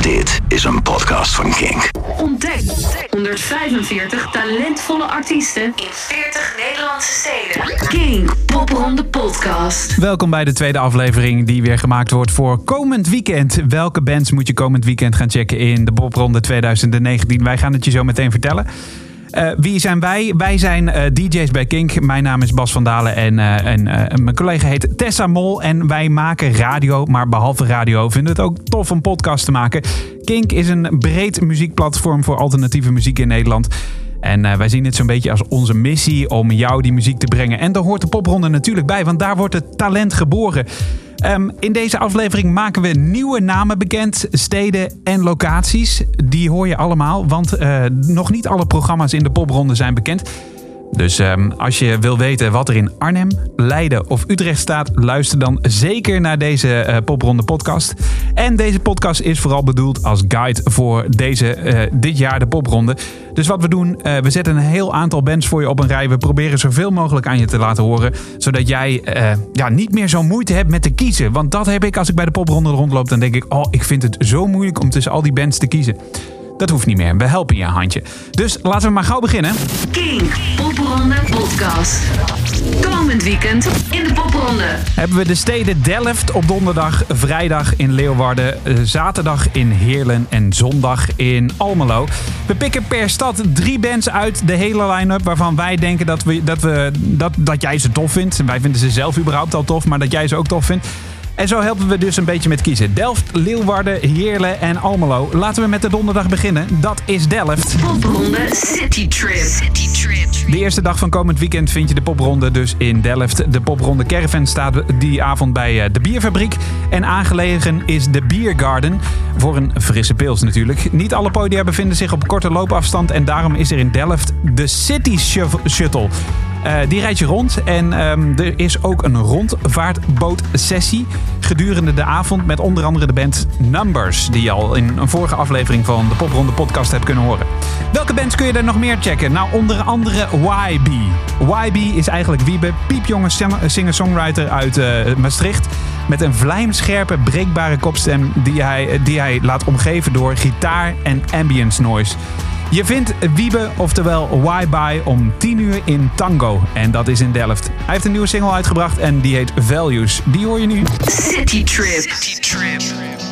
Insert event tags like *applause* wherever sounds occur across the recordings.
Dit is een podcast van Kink. Ontdek 145 talentvolle artiesten in 40 Nederlandse steden. King Popronde Podcast. Welkom bij de tweede aflevering die weer gemaakt wordt voor komend weekend. Welke bands moet je komend weekend gaan checken in de Popronde 2019? Wij gaan het je zo meteen vertellen. Uh, wie zijn wij? Wij zijn uh, DJ's bij Kink. Mijn naam is Bas van Dalen en, uh, en mijn collega heet Tessa Mol. En wij maken radio, maar behalve radio vinden we het ook tof om podcast te maken. Kink is een breed muziekplatform voor alternatieve muziek in Nederland. En wij zien het zo'n beetje als onze missie om jou die muziek te brengen. En daar hoort de popronde natuurlijk bij, want daar wordt het talent geboren. Um, in deze aflevering maken we nieuwe namen bekend, steden en locaties. Die hoor je allemaal, want uh, nog niet alle programma's in de popronde zijn bekend. Dus um, als je wil weten wat er in Arnhem, Leiden of Utrecht staat, luister dan zeker naar deze uh, Popronde podcast. En deze podcast is vooral bedoeld als guide voor deze, uh, dit jaar de Popronde. Dus wat we doen, uh, we zetten een heel aantal bands voor je op een rij. We proberen zoveel mogelijk aan je te laten horen, zodat jij ja, niet meer zo moeite hebt met te kiezen. Want dat heb ik als ik bij de Popronde rondloop, dan denk ik, oh, ik vind het zo moeilijk om tussen al die bands te kiezen. Dat hoeft niet meer. We helpen je een handje. Dus laten we maar gauw beginnen. King Popronde Podcast. Komend weekend in de Popronde. Hebben we de steden Delft op donderdag, vrijdag in Leeuwarden, zaterdag in Heerlen en zondag in Almelo. We pikken per stad drie bands uit de hele line-up waarvan wij denken dat, we, dat, we, dat, dat jij ze tof vindt. Wij vinden ze zelf überhaupt al tof, maar dat jij ze ook tof vindt. En zo helpen we dus een beetje met kiezen. Delft, Leeuwarden, Heerlen en Almelo. Laten we met de donderdag beginnen. Dat is Delft. Popronde City Trip. City Trip. De eerste dag van komend weekend vind je de popronde dus in Delft. De popronde Caravan staat die avond bij de bierfabriek. En aangelegen is de Biergarden. Voor een frisse pils natuurlijk. Niet alle podia bevinden zich op korte loopafstand. En daarom is er in Delft de City Shuttle. Uh, die rijdt je rond en um, er is ook een rondvaartbootsessie gedurende de avond met onder andere de band Numbers, die je al in een vorige aflevering van de Popronde podcast hebt kunnen horen. Welke bands kun je er nog meer checken? Nou, onder andere YB. YB is eigenlijk Wiebe, piepjonge singer-songwriter uit uh, Maastricht. Met een vlijmscherpe, breekbare kopstem die hij, die hij laat omgeven door gitaar en ambience noise. Je vindt Wiebe, oftewel Why By, om 10 uur in Tango. En dat is in Delft. Hij heeft een nieuwe single uitgebracht en die heet Values. Die hoor je nu. City Trip. City Trip.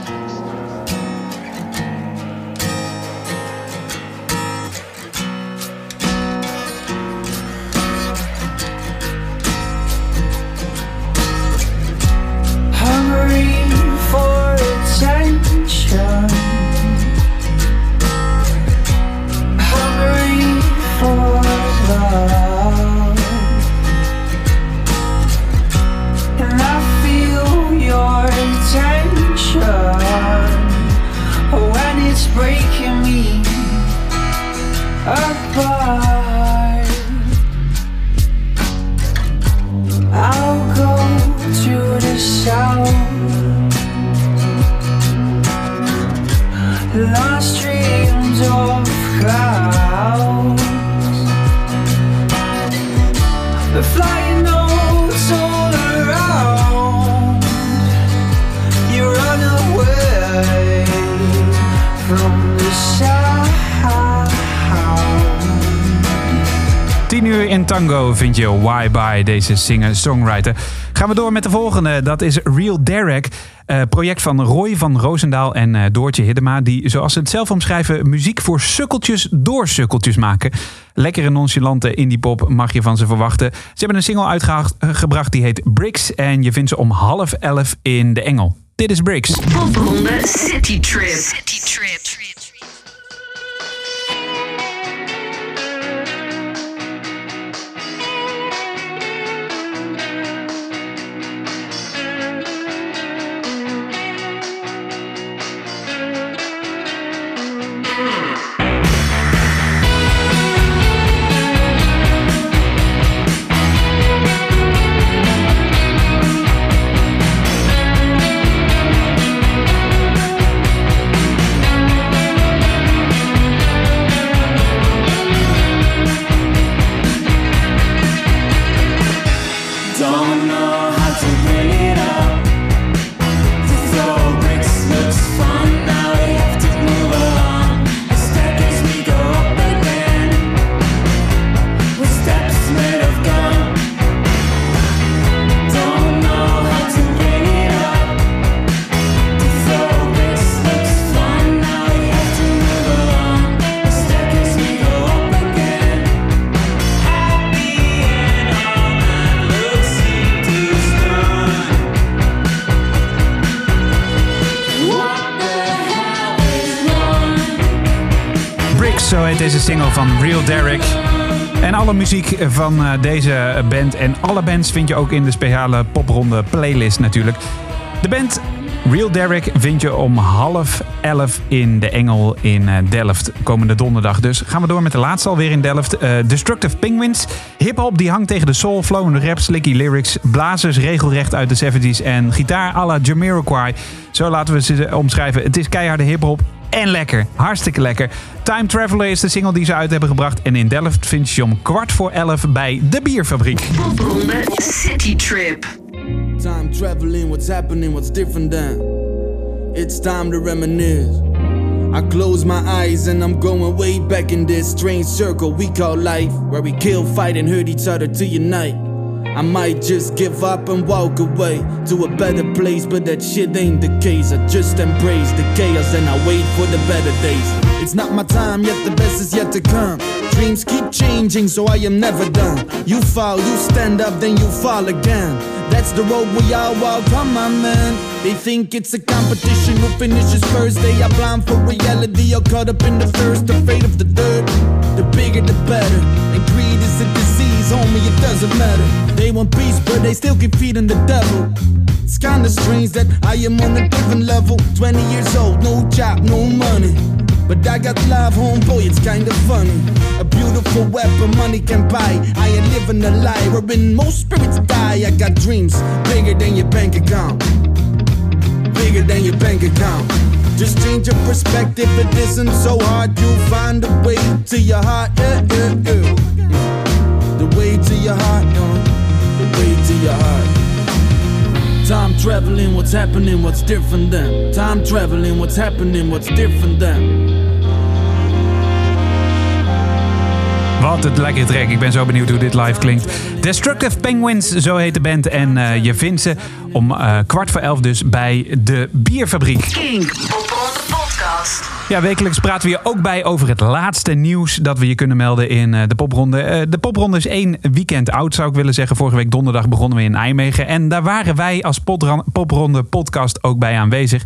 Vind je Why By, deze singer-songwriter. Gaan we door met de volgende. Dat is Real Derek. Uh, project van Roy van Roosendaal en uh, Doortje Hiddema. Die, zoals ze het zelf omschrijven, muziek voor sukkeltjes door sukkeltjes maken. Lekkere nonchalante indie pop mag je van ze verwachten. Ze hebben een single uitgebracht die heet Bricks. En je vindt ze om half elf in de Engel. Dit is Bricks. Popronde City Trip. City Trip. Zo heet deze single van Real Derek. En alle muziek van eh, deze band en alle bands vind je ook in de speciale popronde playlist natuurlijk. De band Real Derek vind je om half elf in de Engel in eh, Delft komende donderdag. Dus gaan we door met de laatste alweer in Delft. Eh, Destructive Penguins. Hip-hop die hangt tegen de soul, flowende rap, slicky lyrics. Blazers regelrecht uit de 70s. En gitaar à la Jamiroquai. Zo laten we ze omschrijven. Het is keiharde hip-hop. En lekker. Hartstikke lekker. Time Traveler is de single die ze uit hebben gebracht. En in Delft vind je ze om kwart voor elf bij de Bierfabriek. City Trip. Time traveling, what's happening, what's different then? It's time to reminisce. I close my eyes and I'm going way back in this strange circle we call life, where we kill, fight, and hurt each other to unite. I might just give up and walk away to a better place, but that shit ain't the case. I just embrace the chaos and I wait for the better days. It's not my time yet, the best is yet to come. Dreams keep changing, so I am never done. You fall, you stand up, then you fall again. That's the road we all walk, on, man. They think it's a competition who finishes first. They are blind for reality, or caught up in the thirst, the fate of the dirt. The bigger, the better. And greed is a disease, homie, it doesn't matter. They want peace, but they still keep feeding the devil. It's kinda strange that I am on a different level. 20 years old, no job, no money. But I got love, homeboy, it's kinda funny. A beautiful weapon money can buy. I ain't living a lie, wherein most spirits die. I got dreams bigger than your bank account. Bigger than your bank account. Just change your perspective, it isn't so hard. You'll find a way to your heart. Yeah, yeah, yeah. The way to your heart, yeah. The way to your heart. Time traveling, what's happening, what's different then? Time traveling, what's happening, what's different then? Wat het lekker track. Ik ben zo benieuwd hoe dit live klinkt. Destructive Penguins, zo heet de band. En eh, je vindt ze om eh, kwart voor elf dus bij de Bierfabriek. Kink. Popronde Podcast. Ja, wekelijks praten we je ook bij over het laatste nieuws dat we je kunnen melden in eh, de popronde. Eh, de popronde is één weekend oud, zou ik willen zeggen. Vorige week donderdag begonnen we in Nijmegen. En daar waren wij als popronde podcast ook bij aanwezig.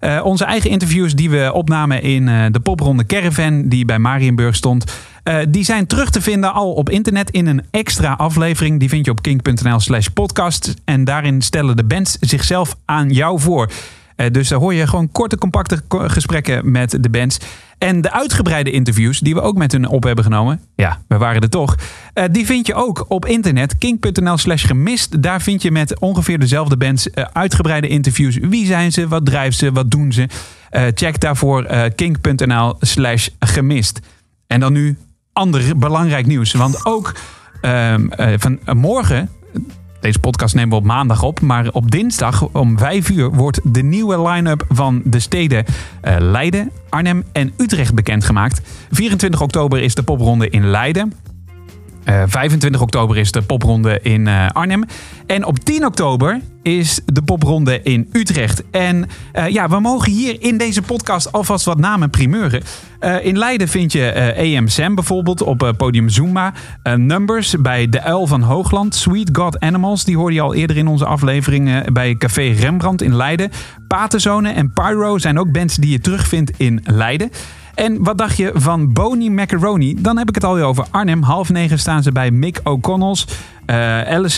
Eh, onze eigen interviews die we opnamen in de popronde Caravan, die bij Marienburg stond. die zijn terug te vinden al op internet in een extra aflevering. Die vind je op kink.nl slash podcast. En daarin stellen de bands zichzelf aan jou voor. Eh, dus daar hoor je gewoon korte, compacte gesprekken met de bands. En de uitgebreide interviews die we ook met hun op hebben genomen. Ja, we waren er toch. eh, die vind je ook op internet. Kink.nl slash gemist. Daar vind je met ongeveer dezelfde bands eh, uitgebreide interviews. Wie zijn ze? Wat drijft ze? Wat doen ze? Check daarvoor kink.nl slash gemist. En dan nu ander belangrijk nieuws. Want ook ehm, eh, van morgen deze podcast nemen we op maandag op. Maar op dinsdag om 5 uur wordt de nieuwe line-up van de steden eh, Leiden, Arnhem en Utrecht bekendgemaakt. 24 oktober is de popronde in Leiden. Eh, 25 oktober is de popronde in eh, Arnhem. En op 10 oktober is de popronde in Utrecht. En eh, ja, we mogen hier in deze podcast alvast wat namen primeuren. Eh, in Leiden vind je eh AM Sam bijvoorbeeld op eh, podium Zumba. Eh, Numbers bij De Uil van Hoogland. Sweet God Animals, die hoorde je al eerder in onze aflevering eh, bij Café Rembrandt in Leiden. Patenzone en Pyro zijn ook bands die je terugvindt in Leiden. En wat dacht je van Boney Macaroni? Dan heb ik het alweer over Arnhem. Half negen staan ze bij Mick O'Connell's.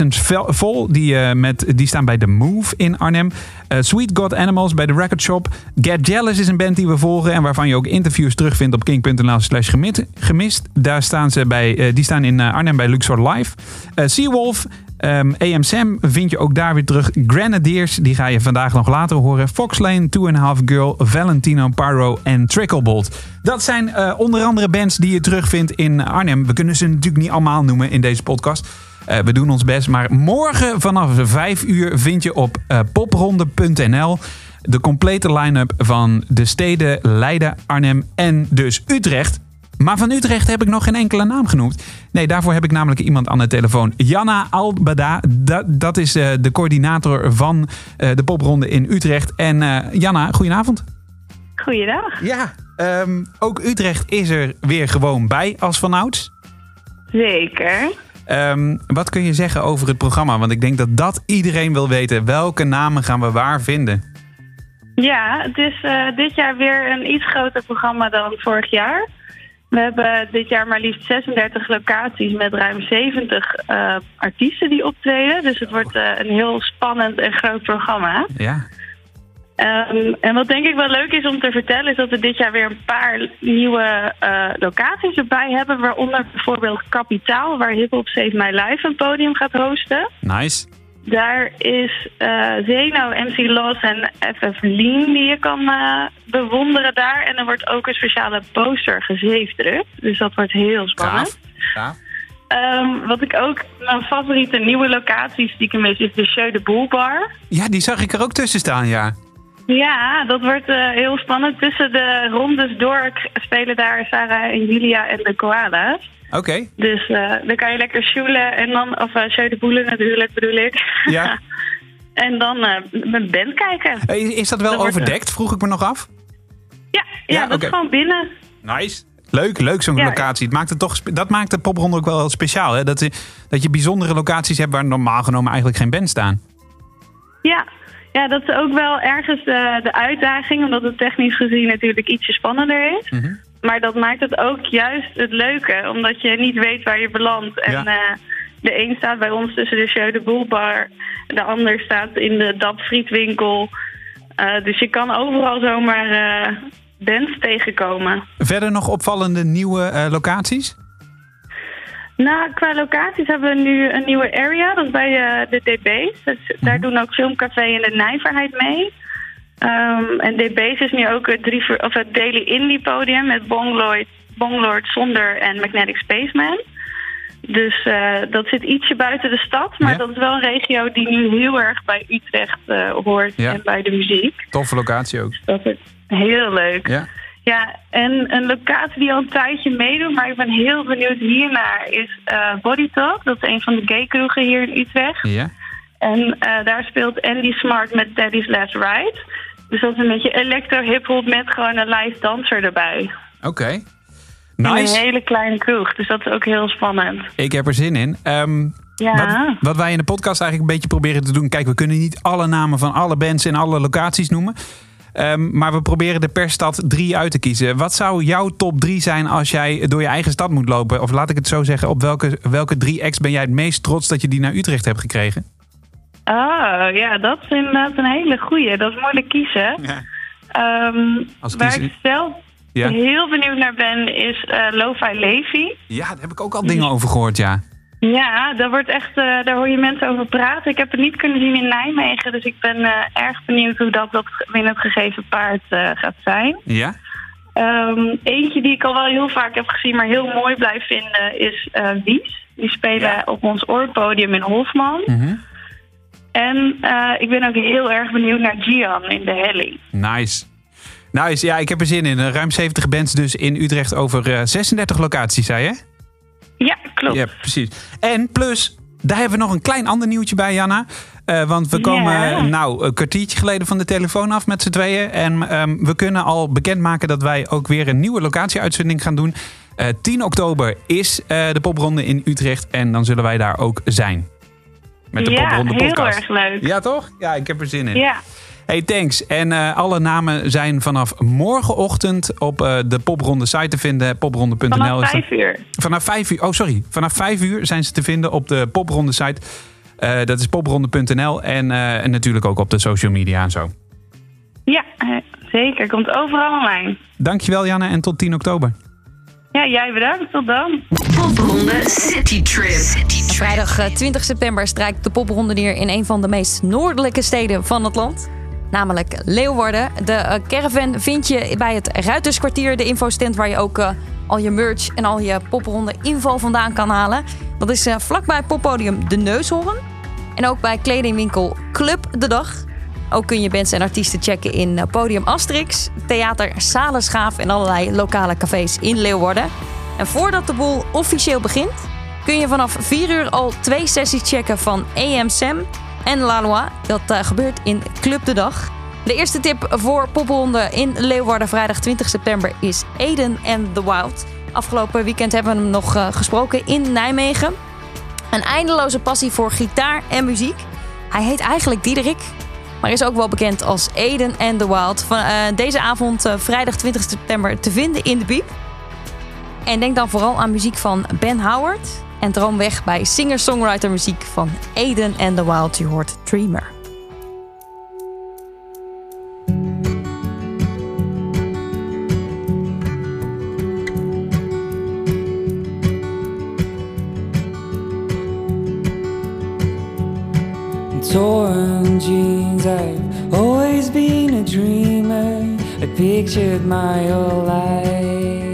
Vel- Vol, die, eh, met, die staan bij The Move in Arnhem. Eh, Sweet God Animals bij The Record Shop. Get Jealous is een band die we volgen en waarvan je ook interviews terugvindt op king.nl slash gemist-. Daar staan ze bij, die staan in Arnhem bij Luxor Live. Seawolf, AM Sam vind je ook daar weer terug. Grenadiers, die ga je vandaag nog later horen. Fox Lane, Two and a Half Girl, Valentino Pyro en Tricklebolt. Dat zijn eh, onder andere bands die je terugvindt in Arnhem. We kunnen ze natuurlijk niet allemaal noemen in deze podcast. Eh, we doen ons best. Maar morgen vanaf 5 uur vind je op eh, popronde.nl de complete line-up van de steden Leiden, Arnhem en dus Utrecht. Maar van Utrecht heb ik nog geen enkele naam genoemd. Nee, daarvoor heb ik namelijk iemand aan de telefoon. Janna Albada, dat, dat is eh, de coördinator van eh, de popronde in Utrecht. En eh, Janna, goedenavond. Goeiedag. Ja, ehm, ook Utrecht is er weer gewoon bij als vanouds. Zeker. Ehm, wat kun je zeggen over het programma? Want ik denk dat dat iedereen wil weten. Welke namen gaan we waar vinden? Ja, het is dit jaar weer een iets groter programma dan vorig jaar. We hebben dit jaar maar liefst 36 locaties met ruim 70 eh, artiesten die optreden. Dus het wordt eh, een heel spannend en groot programma. Ja. Ehm, en wat denk ik wel leuk is om te vertellen, is dat we dit jaar weer een paar nieuwe eh, locaties erbij hebben. Waaronder bijvoorbeeld Kapitaal, waar Hip Hop Save My Life een podium gaat hosten. Nice. Daar is eh Zeno, MC Los en FF Lean die je kan eh, bewonderen daar. En er wordt ook een speciale poster gezeefdrukt. Dus dat wordt heel spannend. Gaaf. Ehm, wat ik ook, mijn favoriete nieuwe locatie stiekem is, is de Show de Boel Bar. Ja, die zag ik er ook tussen staan, ja. Ja, dat wordt eh, heel spannend. Tussen de rondes door spelen daar Sarah en Julia en de koala's. Oké. Dus eh, dan kan je lekker shoelen en dan, of uh, show de boelen natuurlijk bedoel ik. Ja. *laughs* en dan eh met band kijken. Is dat wel Dat wordt, overdekt, vroeg ik me nog af? Ja, ja, Ja, dat is gewoon binnen. Nice. Leuk, leuk zo'n Ja, locatie. Het maakt het toch, dat maakt de popronde ook wel speciaal. Hè? Dat, je, dat je bijzondere locaties hebt waar normaal genomen eigenlijk geen band staan. Ja. Ja, dat is ook wel ergens de, de uitdaging, omdat het technisch gezien natuurlijk ietsje spannender is. Mhm. Maar dat maakt het ook juist het leuke, omdat je niet weet waar je belandt. En Ja. eh, de een staat bij ons tussen de Show de Boel bar, de ander staat in de Dap Frietwinkel. Eh, dus je kan overal zomaar eh bands tegenkomen. Verder nog opvallende nieuwe eh, locaties? Nou, qua locaties hebben we nu een nieuwe area, dat is bij eh, de DB's. Dus daar doen ook Filmcafé en de Nijverheid mee. Ehm, en DB's is nu ook het, drie, of het Daily Indie podium met Bonglord, Bonglord Zonder en Magnetic Spaceman. Dus eh, dat zit ietsje buiten de stad, maar Ja. dat is wel een regio die nu heel erg bij Utrecht eh, hoort Ja. en bij de muziek. Toffe locatie ook. Dat is heel leuk. Ja. Ja, en een locatie die al een tijdje meedoet, maar ik ben heel benieuwd hiernaar, is eh Body Talk. Dat is een van de gay kroegen hier in Utrecht. Ja. En eh, daar speelt Andy Smart met Daddy's Last Ride. Dus dat is een beetje electro-hip-hop met gewoon een live danser erbij. Oké. In een Nice. hele kleine kroeg, dus dat is ook heel spannend. Ik heb er zin in. Ehm, Ja. wat, wat wij in de podcast eigenlijk een beetje proberen te doen. Kijk, we kunnen niet alle namen van alle bands en alle locaties noemen. Ehm, maar we proberen er per stad drie uit te kiezen. Wat zou jouw top drie zijn als jij door je eigen stad moet lopen? Of laat ik het zo zeggen, op welke, welke drie acts ben jij het meest trots dat je die naar Utrecht hebt gekregen? Oh, ja, dat is inderdaad een hele goeie. Dat is moeilijk kiezen. Ja. Ehm, Als waar kiezer- ik zelf Ja, heel benieuwd naar ben, is eh Lo-Fi Levi. ja daar heb ik ook al dingen over gehoord, ja. Ja, daar, wordt echt, eh, daar hoor je mensen over praten. Ik heb het niet kunnen zien in Nijmegen, dus ik ben eh, erg benieuwd hoe dat, dat binnen het gegeven paard eh, gaat zijn. Ja? Ehm, eentje die ik al wel heel vaak heb gezien, maar heel mooi blijf vinden, is Wies. Die spelen Ja. op ons oorpodium in Hofman. Mhm. En ik ben ook heel erg benieuwd naar Gian in de Helling. Nice. Nice, ja, ik heb er zin in. Ruim 70 bands dus in Utrecht over eh, 36 locaties, zei je? Ja, klopt. Ja, precies. En plus, daar hebben we nog een klein ander nieuwtje bij, Janna. Eh, want we komen Ja. eh, nou een kwartiertje geleden van de telefoon af met z'n tweeën. En ehm, we kunnen al bekendmaken dat wij ook weer een nieuwe locatieuitzending gaan doen. Eh 10 oktober is eh, de popronde in Utrecht. En dan zullen wij daar ook zijn. Met de ja, popronde heel podcast. erg leuk. Ja, toch? Ja, ik heb er zin in. Ja, Hey, thanks. En eh, alle namen zijn vanaf morgenochtend op eh, de popronde site te vinden. Popronde.nl vanaf vijf uur. Vanaf vijf uur, oh sorry, vanaf vijf uur zijn ze te vinden op de popronde site. Eh, dat is popronde.nl en, eh, en natuurlijk ook op de social media en zo. Ja, zeker. Komt overal online. Dankjewel Janne en tot 10 oktober. Ja, jij bedankt. Tot dan. Popronde City Trip. Vrijdag eh, 20 september strijkt de popronde neer in een van de meest noordelijke steden van het land. Namelijk Leeuwarden. De eh, caravan vind je bij het Ruiterskwartier, de infostand waar je ook eh, al je merch en al je popronde info vandaan kan halen. Dat is eh, vlakbij poppodium De Neushoorn. En ook bij kledingwinkel Club De Dag. Ook kun je bands en artiesten checken in Podium Asterix, Theater Salenschaaf en allerlei lokale cafés in Leeuwarden. En voordat de boel officieel begint, kun je vanaf 4 uur al twee sessies checken van AM Sam en Lalois. Dat eh, gebeurt in Club de Dag. De eerste tip voor popronde in Leeuwarden vrijdag 20 september is Eden and the Wild. Afgelopen weekend hebben we hem nog eh, gesproken in Nijmegen. Een eindeloze passie voor gitaar en muziek. Hij heet eigenlijk Diederik, maar is ook wel bekend als Eden and the Wild. Van, eh, deze avond, vrijdag 20 september, te vinden in de Biep. En denk dan vooral aan muziek van Ben Howard. En droom weg bij singer-songwriter muziek van Aiden and the Wild. Je hoort Dreamer. torn jeans. I've always been a dreamer. I pictured my whole life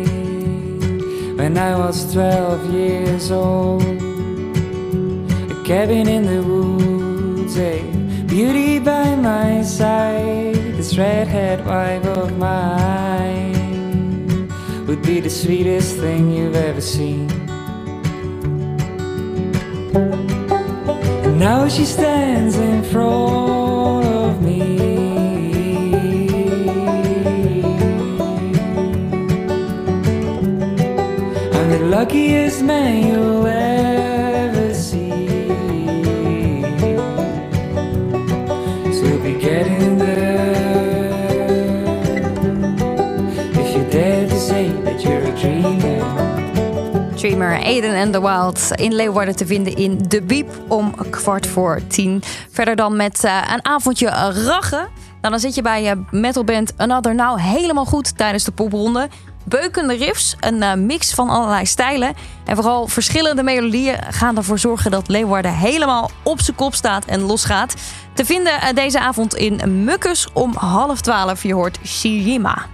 when I was 12 years old. A cabin in the woods, a beauty by my side. This redhead wife of mine would be the sweetest thing you've ever seen. And now she stands in front luckiest man you'll ever see. So be getting there. If you dare to say that you're a dreamer. Dreamer, Aiden and the Wild in Leeuwarden te vinden in De Biep om kwart voor tien. Verder dan met eh, een avondje raggen. Nou, dan zit je bij je metalband Another Now helemaal goed tijdens de popronde. Beukende riffs, een eh, mix van allerlei stijlen. En vooral verschillende melodieën gaan ervoor zorgen dat Leeuwarden helemaal op zijn kop staat en losgaat. Te vinden eh, deze avond in Mukkus om half twaalf. Je hoort Shijima.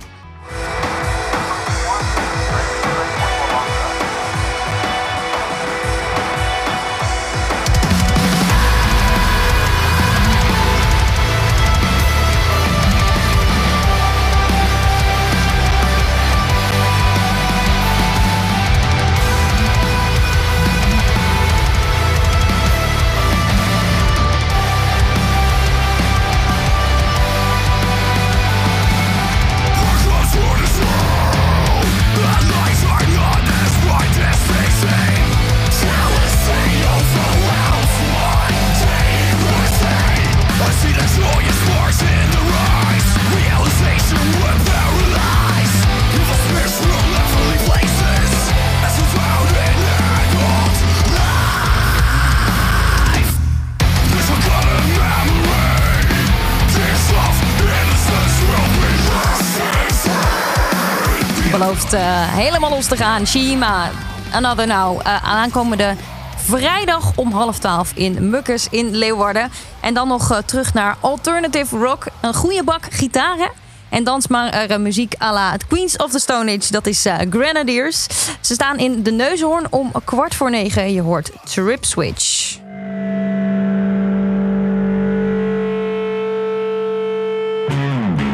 Belooft eh, helemaal los te gaan. Shima, Another Now. eh, aankomende vrijdag om half twaalf in Mukkers in Leeuwarden. En dan nog eh, terug naar Alternative Rock. Een goede bak gitaren. En dansbare muziek à la Queens of the Stone Age. Dat is eh, Grenadiers. Ze staan in de Neushoorn om kwart voor negen. Je hoort Trip Switch.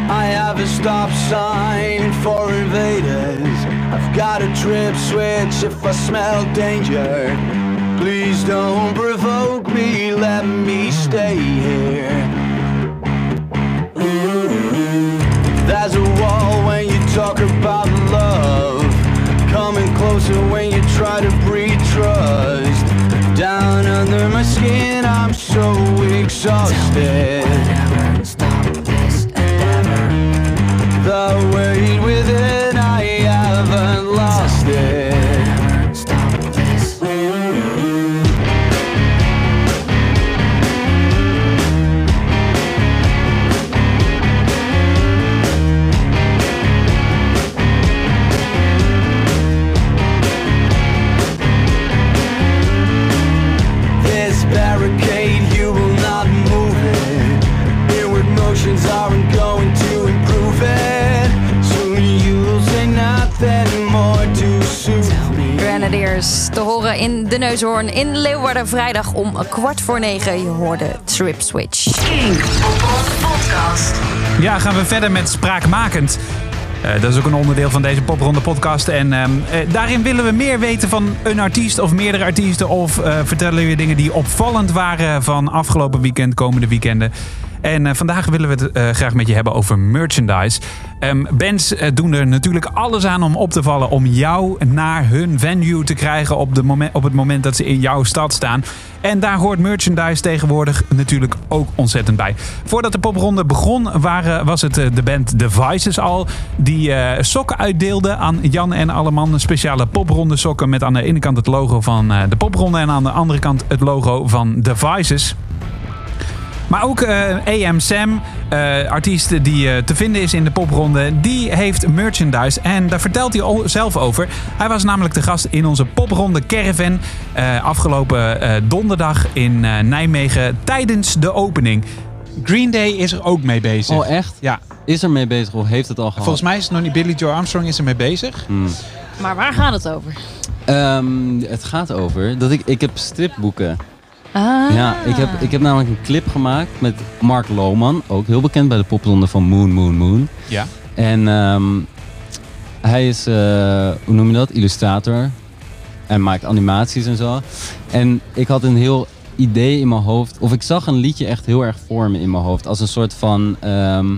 I have a stop sign for invaders. I've got a trip switch if I smell danger. Please don't provoke me, let me stay here. There's a wall when you talk about love. Coming closer when you try to breed trust. Down under my skin, I'm so exhausted. Stop this endeavor. The weight Neushoorn in Leeuwarden. Vrijdag om kwart voor negen. Je hoorde Trip Switch. Kink Popronde Podcast. Ja, gaan we verder met Spraakmakend. Eh, dat is ook een onderdeel van deze Popronde podcast. En ehm, eh, daarin willen we meer weten van een artiest of meerdere artiesten. Of eh, vertellen we dingen die opvallend waren van afgelopen weekend, komende weekenden. En eh, vandaag willen we het eh, graag met je hebben over merchandise. Ehm, bands eh, doen er natuurlijk alles aan om op te vallen. Om jou naar hun venue te krijgen op, de op het moment dat ze in jouw stad staan. En daar hoort merchandise tegenwoordig natuurlijk ook ontzettend bij. Voordat de popronde begon waren, was het de band Devices al. Die sokken uitdeelde aan Jan en Alleman. Speciale popronde sokken met aan de ene kant het logo van de popronde. En aan de andere kant het logo van Devices. Maar ook eh, AM Sam, eh, artiest die eh, te vinden is in de popronde, die heeft merchandise. En daar vertelt hij al zelf over. Hij was namelijk de gast in onze popronde Caravan eh, afgelopen eh, donderdag in eh, Nijmegen tijdens de opening. Green Day is er ook mee bezig. Oh, echt? Ja. Is er mee bezig of heeft het al gehad? Volgens mij is het nog niet Billy Joe Armstrong is er mee bezig. Hmm. Maar waar gaat het over? Ehm, het gaat over dat ik, ik heb stripboeken. Ah. Ja, ik heb, ik heb namelijk een clip gemaakt met Mark Lohman. Ook heel bekend bij de popronde van Moon Moon Moon. Ja. En ehm, hij is, eh, hoe noem je dat, illustrator. En maakt animaties en zo. En ik had een heel idee in mijn hoofd. Of ik zag een liedje echt heel erg voor me in mijn hoofd. Als een soort van, ehm,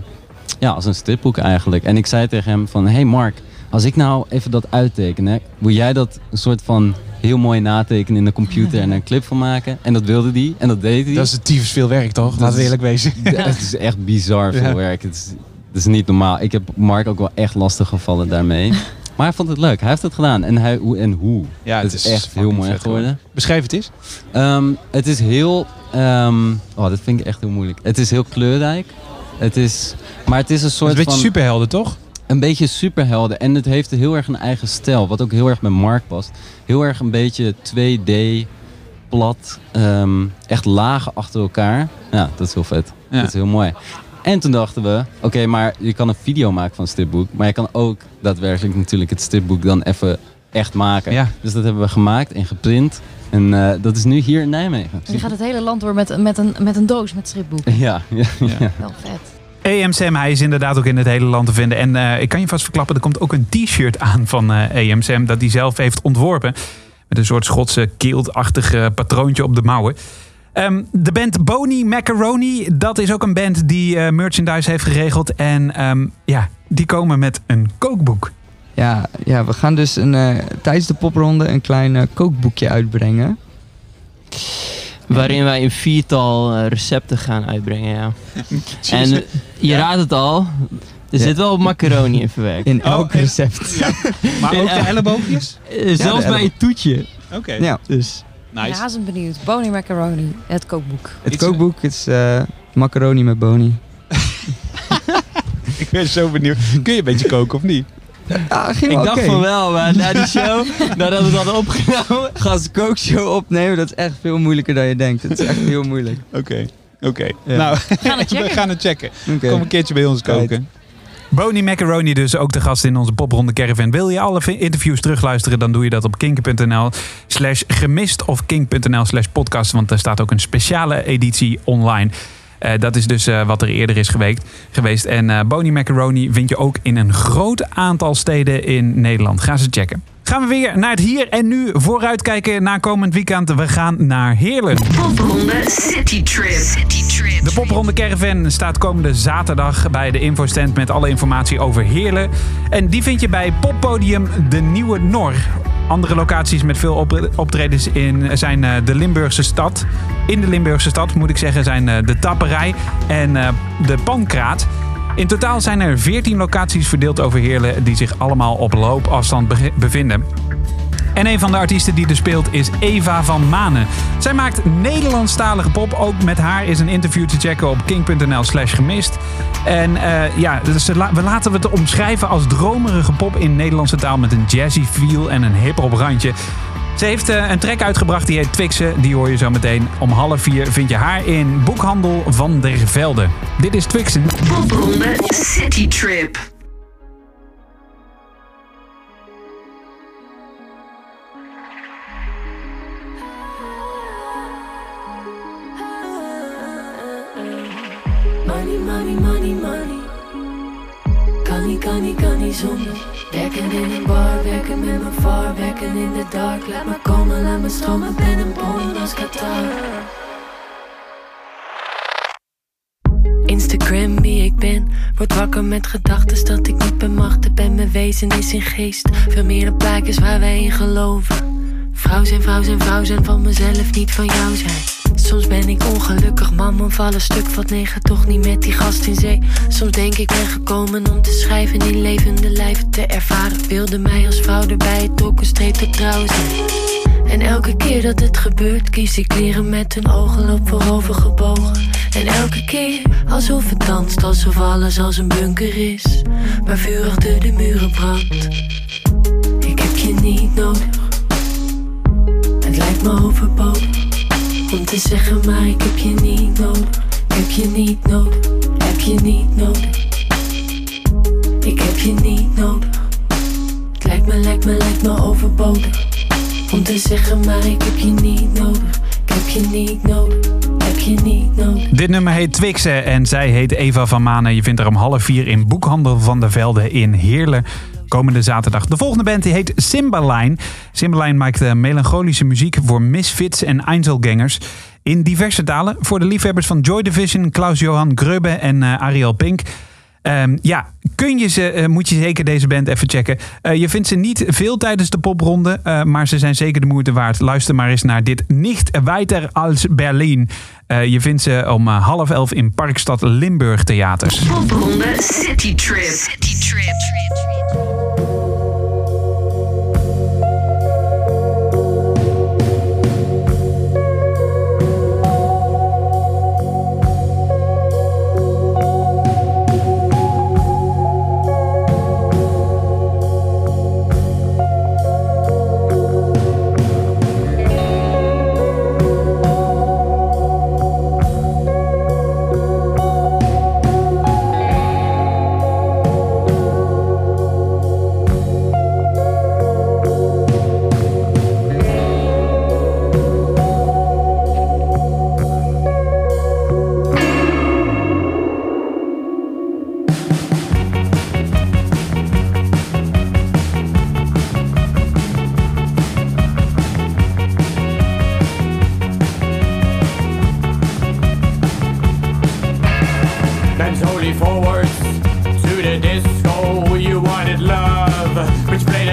ja, als een stripboek eigenlijk. En ik zei tegen hem van, hey Mark, als ik nou even dat uitteken, hè, wil jij dat een soort van heel mooi natekenen in de computer en een clip van maken? En dat wilde hij en dat deed hij. Dat is het tyfus veel werk, toch? Dat Laten we eerlijk wezen. *laughs* Het is echt bizar veel Ja. werk. Het is, het is niet normaal. Ik heb Mark ook wel echt lastig gevallen daarmee. *laughs* Maar hij vond het leuk. Hij heeft het gedaan. En, hij, hoe, en hoe. Ja, het is echt heel mooi geworden. Beschrijf het eens. Ehm, het is heel... ehm, oh, dat vind ik echt heel moeilijk. Het is heel kleurrijk. Het is... Maar het is een Het soort is een beetje van... superhelden, toch? Een beetje superhelden. En het heeft heel erg een eigen stijl. Wat ook heel erg met Mark past. Heel erg een beetje 2D, plat. ehm, echt lagen achter elkaar. Ja, dat is heel vet. Ja. Dat is heel mooi. En toen dachten we, oké, maar je kan een video maken van een stripboek. Maar je kan ook daadwerkelijk natuurlijk het stripboek dan even echt maken. Ja. Dus dat hebben we gemaakt en geprint. En eh, dat is nu hier in Nijmegen. Je gaat het hele land door met, met, een, met een doos met stripboeken. Ja, ja, ja. Wel vet. Sam, hij is inderdaad ook in het hele land te vinden. En eh, ik kan je vast verklappen, er komt ook een t-shirt aan van Sam dat hij zelf heeft ontworpen. Met een soort Schotse keeltachtig eh, patroontje op de mouwen. Ehm, de band Boney Macaroni, dat is ook een band die merchandise heeft geregeld. En ehm, ja, die komen met een kookboek. Ja, ja, we gaan dus een, tijdens de popronde een klein kookboekje uitbrengen. Waarin wij een viertal eh, recepten gaan uitbrengen, ja. en eh, je raadt het al, er Ja. zit wel macaroni in verwerkt. In elk Oh, en- recept. Maar ook de elleboogjes? Eh, zelfs de bij een toetje. Oké. Ja, Dus Nice. Razend benieuwd. Bonnie Macaroni, het kookboek. het Iets- kookboek is eh, macaroni met boni. *laughs* Ik ben zo benieuwd. Kun je een beetje koken of niet? Ja, ging ik dacht van wel, maar na die *laughs* show, nadat we het hadden opgenomen. Gast kookshow opnemen, dat is echt veel moeilijker dan je denkt. Het is echt heel moeilijk. *laughs* Oké. Oké. Ja. Nou, *laughs* gaan het checken. we gaan het checken. Kom een keertje bij ons koken. Boney Macaroni dus ook de gast in onze popronde caravan. Wil je alle vi- interviews terugluisteren, dan doe je dat op kink.nl slash gemist of kink.nl slash podcast. Want daar staat ook een speciale editie online. Eh, dat is dus eh, wat er eerder is geweest. geweest. En eh Boney Macaroni vind je ook in een groot aantal steden in Nederland. Ga ze checken. Gaan we weer naar het hier en nu vooruitkijken naar komend weekend. We gaan naar Heerlen. Popronde City Trip. City Trip. De Popronde Caravan staat komende zaterdag bij de infostand met alle informatie over Heerlen. En die vind je bij Poppodium De Nieuwe Nor. Andere locaties met veel op- optredens in, zijn eh, de Limburgse stad. In de Limburgse stad moet ik zeggen zijn eh, de Tapperij en eh, de Pankraat. In totaal zijn er 14 locaties verdeeld over Heerlen die zich allemaal op loopafstand be- bevinden. En een van de artiesten die er speelt is Eva van Manen. Zij maakt Nederlandstalige pop. Ook met haar is een interview te checken op king.nl slash gemist. En eh, ja, dus we laten het omschrijven als dromerige pop in Nederlandse taal... met een jazzy feel en een hip-hop randje. Ze heeft eh, een track uitgebracht die heet Twixen. Die hoor je zo meteen. Om half vier vind je haar in Boekhandel van der Velde. Dit is Twixen. Popronde City Trip. Money, money, money, money. Niet, kan niet, kan niet zonder. Werken in een bar, werken met mijn var, werken in de dark. Laat me komen, laat me stromen, ben een bon als Qatar. Instagram wie ik ben. Word wakker met gedachten dat ik niet bemachtigd ben. Mijn wezen is in geest. Veel meer dan plaatjes waar wij in geloven. Vrouw zijn, vrouw zijn, vrouw zijn van mezelf, niet van jou zijn. Soms ben ik ongelukkig, man, vallen stuk wat negen, toch niet met die gast in zee. Soms denk ik ben gekomen om te schrijven in levende lijven te ervaren. Wilde mij als vrouw erbij, het een streep te trouw. En elke keer dat het gebeurt, kies ik kleren met een ogenloop voorover gebogen. En elke keer alsof het danst, alsof alles als een bunker is. Waar vuur achter de muren brandt. Ik heb je niet nodig. Het lijkt me overbodig om te zeggen, maar ik heb je niet nodig. Heb je niet nodig. Heb je niet nodig. Ik heb je niet nodig. Het lijkt me, lijkt me, lijkt me overbodig. Om te zeggen, maar ik heb je niet nodig. Ik heb je niet nodig. Dit nummer heet Twixen en zij heet Eva van Manen. Je vindt haar om half vier in Boekhandel van der Velde in Heerlen. Komende zaterdag. De volgende band die heet Cymbaline. Cymbaline maakt eh, melancholische muziek voor misfits en Einzelgangers. In diverse talen. Voor de liefhebbers van Joy Division, Klaus-Johan Grubbe en eh, Ariel Pink. Ehm, ja, kun je ze, eh, moet je zeker deze band even checken. Je vindt ze niet veel tijdens de popronde, maar ze zijn zeker de moeite waard. Luister maar eens naar dit Nicht weiter als Berlin. Je vindt ze om half elf in Parkstad Limburg Theaters. Popronde City Trip. City Trip.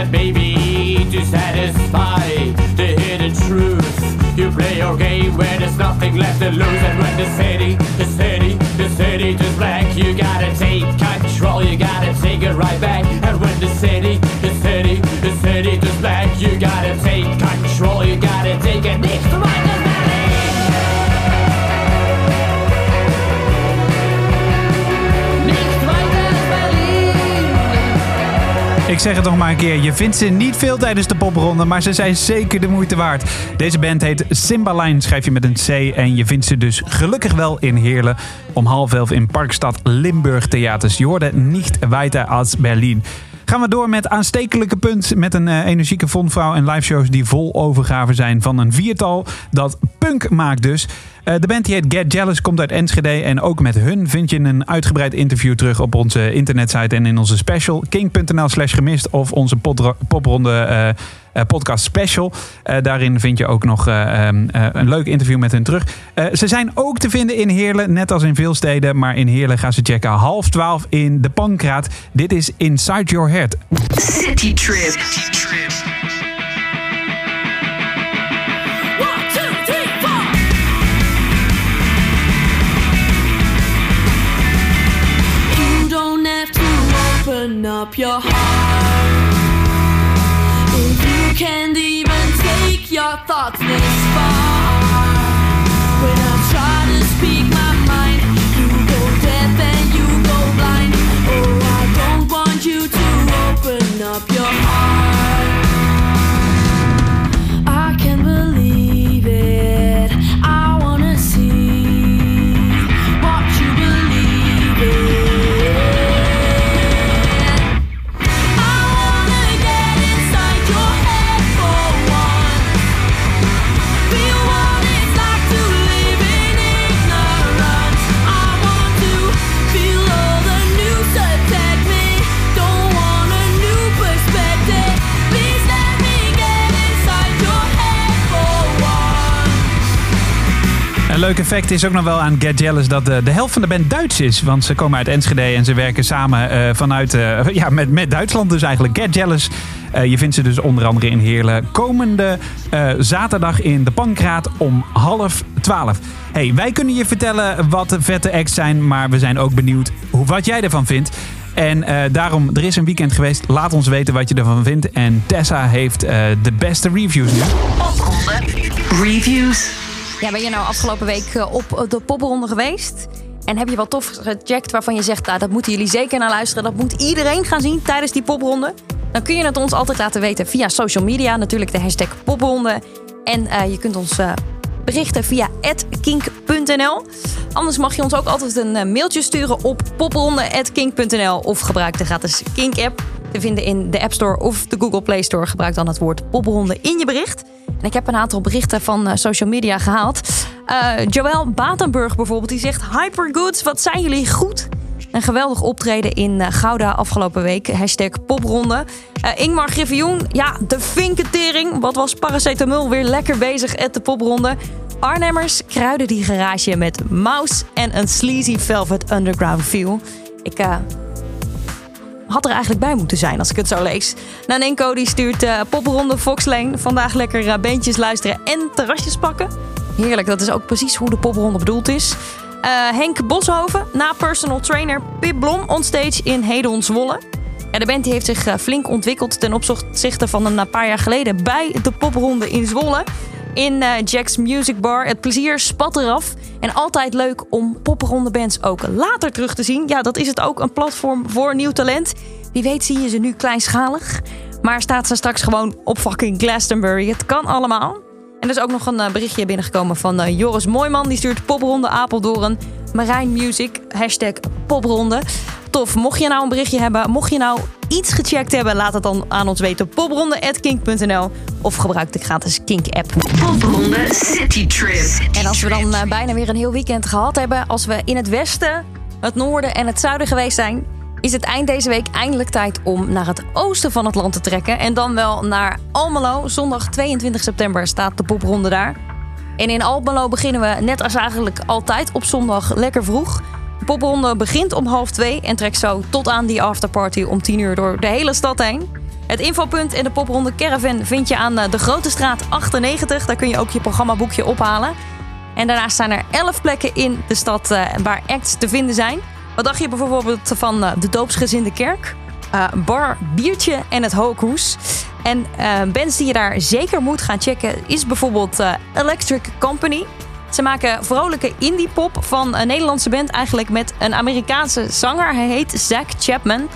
That baby to satisfy the hidden truth. You play your game where there's nothing left to lose, and when the city, the city, the city turns black, you gotta take control. You gotta take it right back. And when the city, the city, the city turns black, you gotta take control. Ik zeg het nog maar een keer. Je vindt ze niet veel tijdens de popronde, maar ze zijn zeker de moeite waard. Deze band heet Cymbaline, schrijf je met een C. En je vindt ze dus gelukkig wel in Heerlen. Om half elf in Parkstad Limburg Theaters. Je hoorde niet weiter als Berlin. Gaan we door met aanstekelijke punt. Met een eh, energieke fondvrouw en liveshows die vol overgave zijn van een viertal. Dat punk maakt dus. Eh, de band die heet Get Jealous komt uit Enschede. En ook met hun vind je een uitgebreid interview terug op onze internetsite en in onze special. King.nl slash gemist of onze popronde eh, podcast special. Eh, daarin vind je ook nog eh, ehm, eh, een leuk interview met hun terug. Eh, ze zijn ook te vinden in Heerlen, net als in veel steden. Maar in Heerlen gaan ze checken half twaalf in de Pankraat. Dit is Inside Your Head. City Trip. You don't have to open up your heart. Can't even take your thoughts this far. Leuk effect is ook nog wel aan Get Jealous dat de, de helft van de band Duits is. Want ze komen uit Enschede en ze werken samen eh, vanuit, eh, *laughs* ja, met, met Duitsland dus eigenlijk. Get Jealous. Eh, je vindt ze dus onder andere in Heerlen. Komende eh, zaterdag in de Pankraat om half twaalf. Hey, wij kunnen je vertellen wat de vette acts zijn, maar we zijn ook benieuwd wat jij ervan vindt. En eh, daarom, er is een weekend geweest. Laat ons weten wat je ervan vindt. En Tessa heeft eh, de beste reviews nu. Reviews. Ja, ben je nou afgelopen week eh, op de popronde geweest? En heb je wat tof gecheckt waarvan je zegt, nou, dat moeten jullie zeker naar luisteren. Dat moet iedereen gaan zien tijdens die popronde. Dan kun je het ons altijd laten weten via social media. Natuurlijk de hashtag popronde. En eh, je kunt ons eh, berichten via kink.nl. Anders mag je ons ook altijd een eh, mailtje sturen op popronde.kink.nl. Of gebruik de gratis Kink-app. Te vinden in de App Store of de Google Play Store. Gebruik dan het woord popronde in je bericht. En ik heb een aantal berichten van eh, social media gehaald. Eh Joël Batenburg bijvoorbeeld, die zegt... Hypergoods, wat zijn jullie goed? Een geweldig optreden in eh, Gouda afgelopen week. Hashtag popronde. Eh, Ingmar Griffioen, ja, de vinketering. Wat was paracetamol weer lekker bezig at de popronde. Arnhemmers kruiden die garage met mouse en een sleazy velvet underground feel. Ik had er eigenlijk bij moeten zijn als ik het zo lees. Nanenko die stuurt eh popronde Foxlane. Vandaag lekker eh, beentjes luisteren en terrasjes pakken. Heerlijk, dat is ook precies hoe de popronde bedoeld is. Eh, Henk Boshoven, na personal trainer Pip Blom onstage in Hedon Zwolle. De band heeft zich flink ontwikkeld ten opzichte van een paar jaar geleden bij de popronde in Zwolle. In eh, Jack's Music Bar. Het plezier spat eraf. En altijd leuk om popronde bands ook later terug te zien. Ja, dat is het ook een platform voor nieuw talent. Wie weet zie je ze nu kleinschalig. Maar staat ze straks gewoon op fucking Glastonbury. Het kan allemaal. En er is ook nog een eh, berichtje binnengekomen van eh, Joris Mooiman. Die stuurt popronde Apeldoorn. Marijn Music. Hashtag popronde. Tof. Mocht je nou een berichtje hebben. Mocht je nou iets gecheckt hebben. Laat het dan aan ons weten. popronde.kink.nl Of gebruik de gratis Kink-app. Popronde City Trip. En als we dan eh, bijna weer een heel weekend gehad hebben. Als we in het westen, het noorden en het zuiden geweest zijn. Is het eind deze week eindelijk tijd om naar het oosten van het land te trekken. En dan wel naar Almelo. Zondag 22 september staat de popronde daar. En in Almelo beginnen we net als eigenlijk altijd op zondag lekker vroeg. De popronde begint om half twee en trekt zo tot aan die afterparty om 10 uur door de hele stad heen. Het infopunt in de popronde Caravan vind je aan eh, de Grote Straat 98. Daar kun je ook je programmaboekje ophalen. En daarnaast zijn er 11 plekken in de stad eh, waar acts te vinden zijn. Wat dacht je bijvoorbeeld van eh, de Doopsgezinde Kerk? eh, bar Biertje en het Hooghoes. En eh, bands die je daar zeker moet gaan checken is bijvoorbeeld Electric Company. Ze maken vrolijke indie pop van een Nederlandse band eigenlijk met een Amerikaanse zanger. Hij heet Zach Chapman.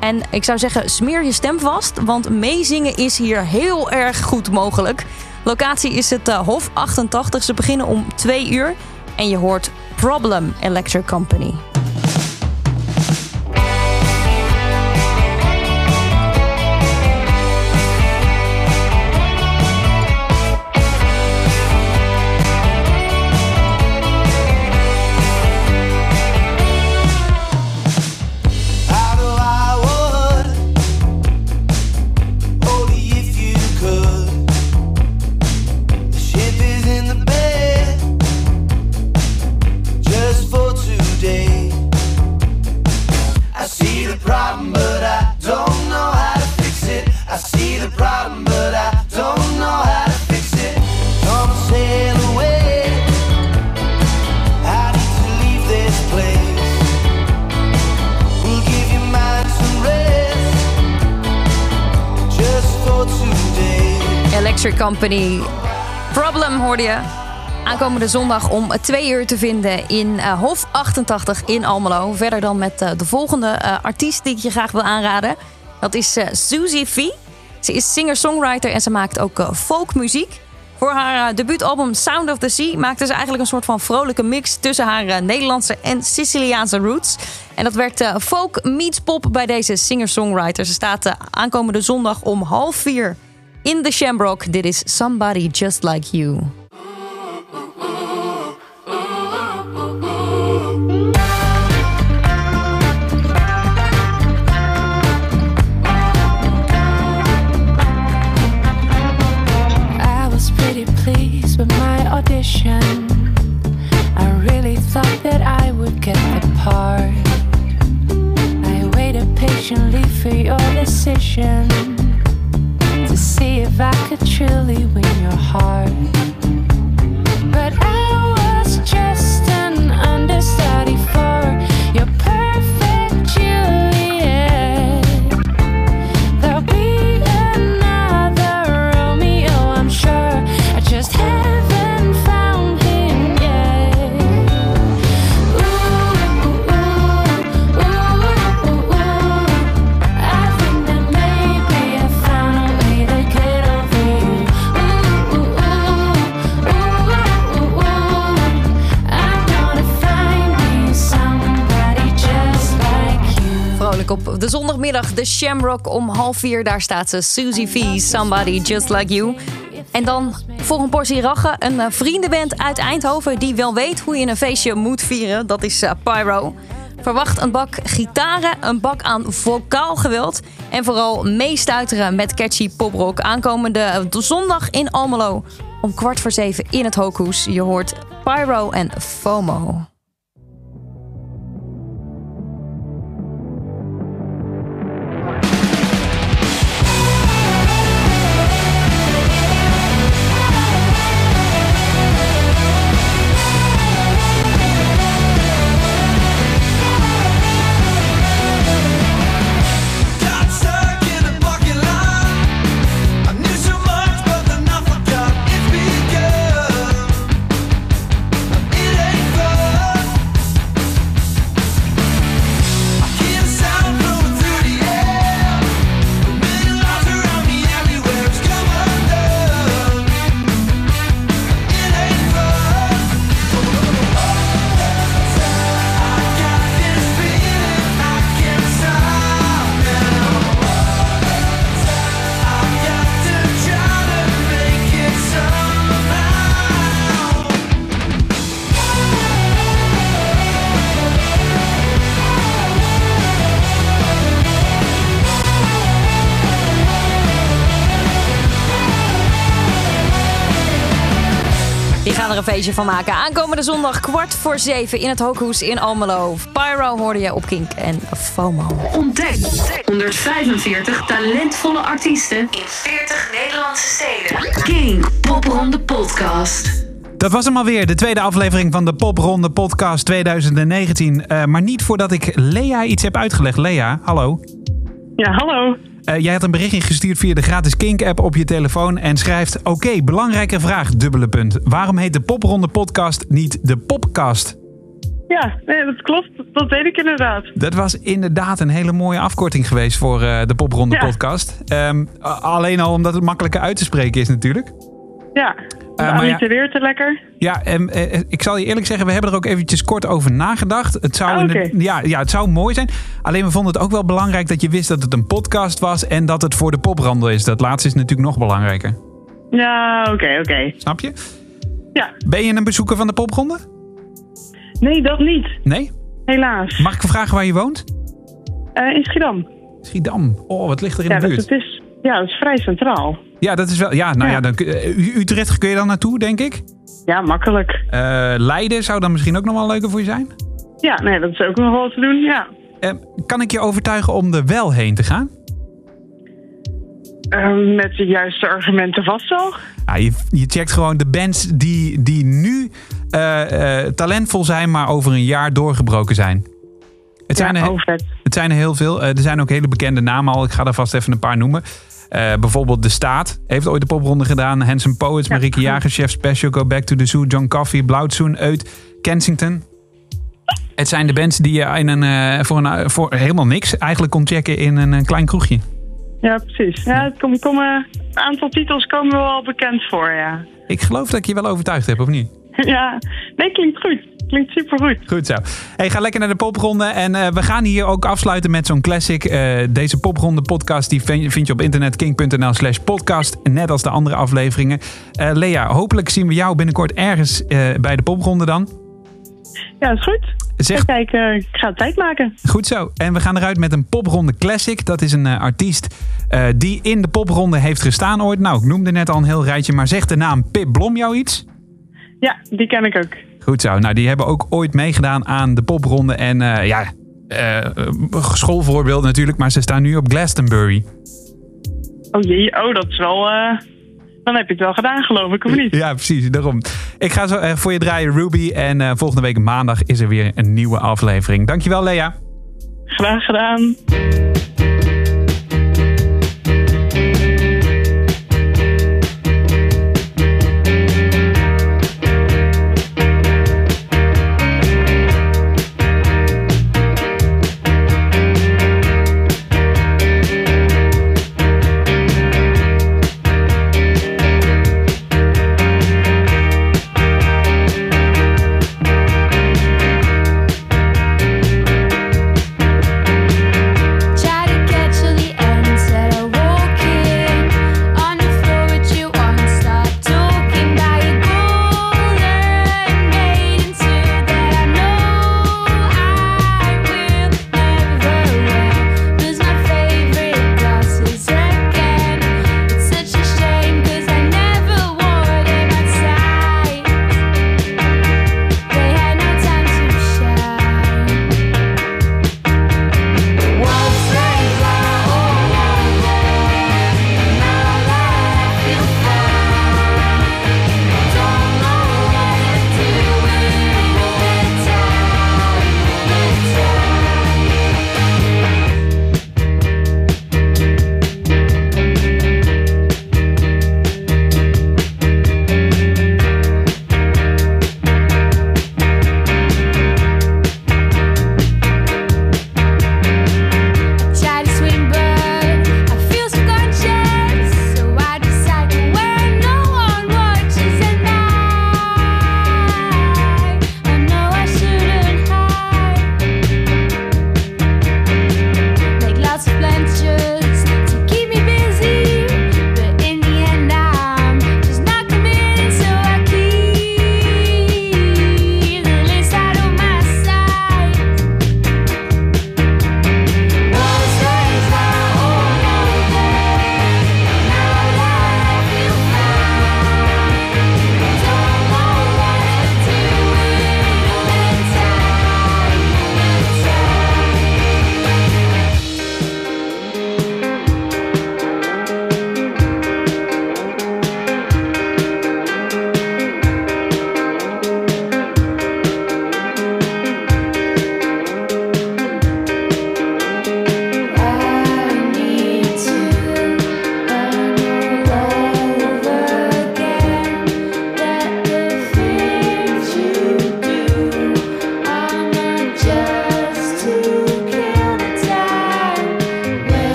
En ik zou zeggen, smeer je stem vast, want meezingen is hier heel erg goed mogelijk. Locatie is het Hof 88. Ze beginnen om 2 uur. En je hoort Problem Electric Company. Company. Problem hoorde je. Aankomende zondag om 2 uur te vinden in eh, Hof 88 in Almelo. Verder dan met eh, de volgende eh, artiest die ik je graag wil aanraden. Dat is Suzy V. Ze is singer-songwriter en ze maakt ook folkmuziek. Voor haar debuutalbum Sound of the Sea maakte ze eigenlijk een soort van vrolijke mix tussen haar Nederlandse en Siciliaanse roots. En dat werd folk meets pop bij deze singer-songwriter. Ze staat aankomende zondag om half vier In the Shamrock, dit is Somebody Just Like You. I really thought that I would get the part. I waited patiently for your decision see if I could truly win your heart. But I was just an understudy for op de zondagmiddag, de Shamrock om half vier. Daar staat ze, Susie V, Somebody Just Like You. En dan voor een portie rachen, een eh, vriendenband uit Eindhoven... die wel weet hoe je een feestje moet vieren. Dat is eh, Pyro. Verwacht een bak gitaren, een bak aan vocaal geweld... en vooral meestuiteren met catchy poprock. Aankomende eh, zondag in Almelo om kwart voor zeven in het Hooghoes. Je hoort Pyro en FOMO. Een feestje van maken. Aankomende zondag kwart voor zeven in het Hooghoes in Almelo. Pyro hoorde je op Kink en FOMO. Ontdek 145 talentvolle artiesten in 40 Nederlandse steden. King Popronde Podcast. Dat was hem alweer, de tweede aflevering van de Popronde Podcast 2019. Eh, maar niet voordat ik Lea iets heb uitgelegd. Lea, hallo. Ja, hallo. Eh, jij had een berichtje gestuurd via de gratis Kink-app op je telefoon en schrijft... Oké, belangrijke vraag, dubbele punt. Waarom heet de Popronde Podcast niet de Popcast? Ja, nee, dat klopt. Dat weet ik inderdaad. Dat was inderdaad een hele mooie afkorting geweest voor eh, de Popronde Ja. Podcast. Ehm, alleen al omdat het makkelijker uit te spreken is natuurlijk. Ja, uh, maar ja- weer te lekker. Ja, en, eh, ik zal je eerlijk zeggen, we hebben er ook eventjes kort over nagedacht. Het zou, Ah, de- ja, ja, het zou mooi zijn. Alleen we vonden het ook wel belangrijk dat je wist dat het een podcast was en dat het voor de poprandel is. Dat laatste is natuurlijk nog belangrijker. Ja, oké, oké. Snap je? Ja. Ben je een bezoeker van de popronde? Nee, dat niet. Nee? Helaas. Mag ik vragen waar je woont? Eh, in Schiedam. Schiedam. Oh, wat ligt er in ja, de dat, buurt? het is, ja, dat is vrij centraal. Ja, dat is wel. Ja, nou ja, dan, eh, Utrecht kun je dan naartoe, denk ik. Ja, makkelijk. Eh, Leiden zou dan misschien ook nog wel leuker voor je zijn. Ja, nee, dat is ook nog wel te doen, ja. Eh, kan ik je overtuigen om er wel heen te gaan? Eh, met de juiste argumenten vast wel. Ja, je, je checkt gewoon de bands die, die nu eh, talentvol zijn, maar over een jaar doorgebroken zijn. Het zijn, Ja, er, het zijn er heel veel. Er zijn ook hele bekende namen al. Ik ga er vast even een paar noemen. Eh, bijvoorbeeld De Staat heeft ooit de popronde gedaan. Handsome Poets, Marieke Jager, Chef Special, Go Back to the Zoo, John Coffee, Blauwtsoen, Uit, Kensington. Het zijn de bands die je in een, eh, voor, een, voor helemaal niks eigenlijk kon checken in een, eh, klein kroegje. Ja, precies. Ja, het kom, een aantal titels komen wel bekend voor, ja. Ik geloof dat ik je wel overtuigd heb, of niet? *laughs* ja, nee, klinkt goed. Klinkt supergoed. Goed zo. Hey, ga lekker naar de popronde. En eh, we gaan hier ook afsluiten met zo'n classic. Eh, deze popronde podcast die vind je op internet king.nl slash podcast. Net als de andere afleveringen. Eh, Lea, hopelijk zien we jou binnenkort ergens bij de popronde dan. Ja, is goed. Zeg- Kijk, ik ga tijd maken. Goed zo. En we gaan eruit met een popronde classic. Dat is een artiest die in de popronde heeft gestaan ooit. Nou, ik noemde net al een heel rijtje. Maar zegt de naam Pip Blom jou iets? Ja, die ken ik ook. Goed zo. Nou, die hebben ook ooit meegedaan aan de popronde. En eh, ja, eh, schoolvoorbeeld natuurlijk, maar ze staan nu op Glastonbury. Oh jee, oh, dat is wel... eh, dan heb je het wel gedaan, geloof ik, of niet? Ja, precies, daarom. Ik ga zo eh, voor je draaien, Ruby. En eh, volgende week maandag is er weer een nieuwe aflevering. Dankjewel, Lea. Graag gedaan.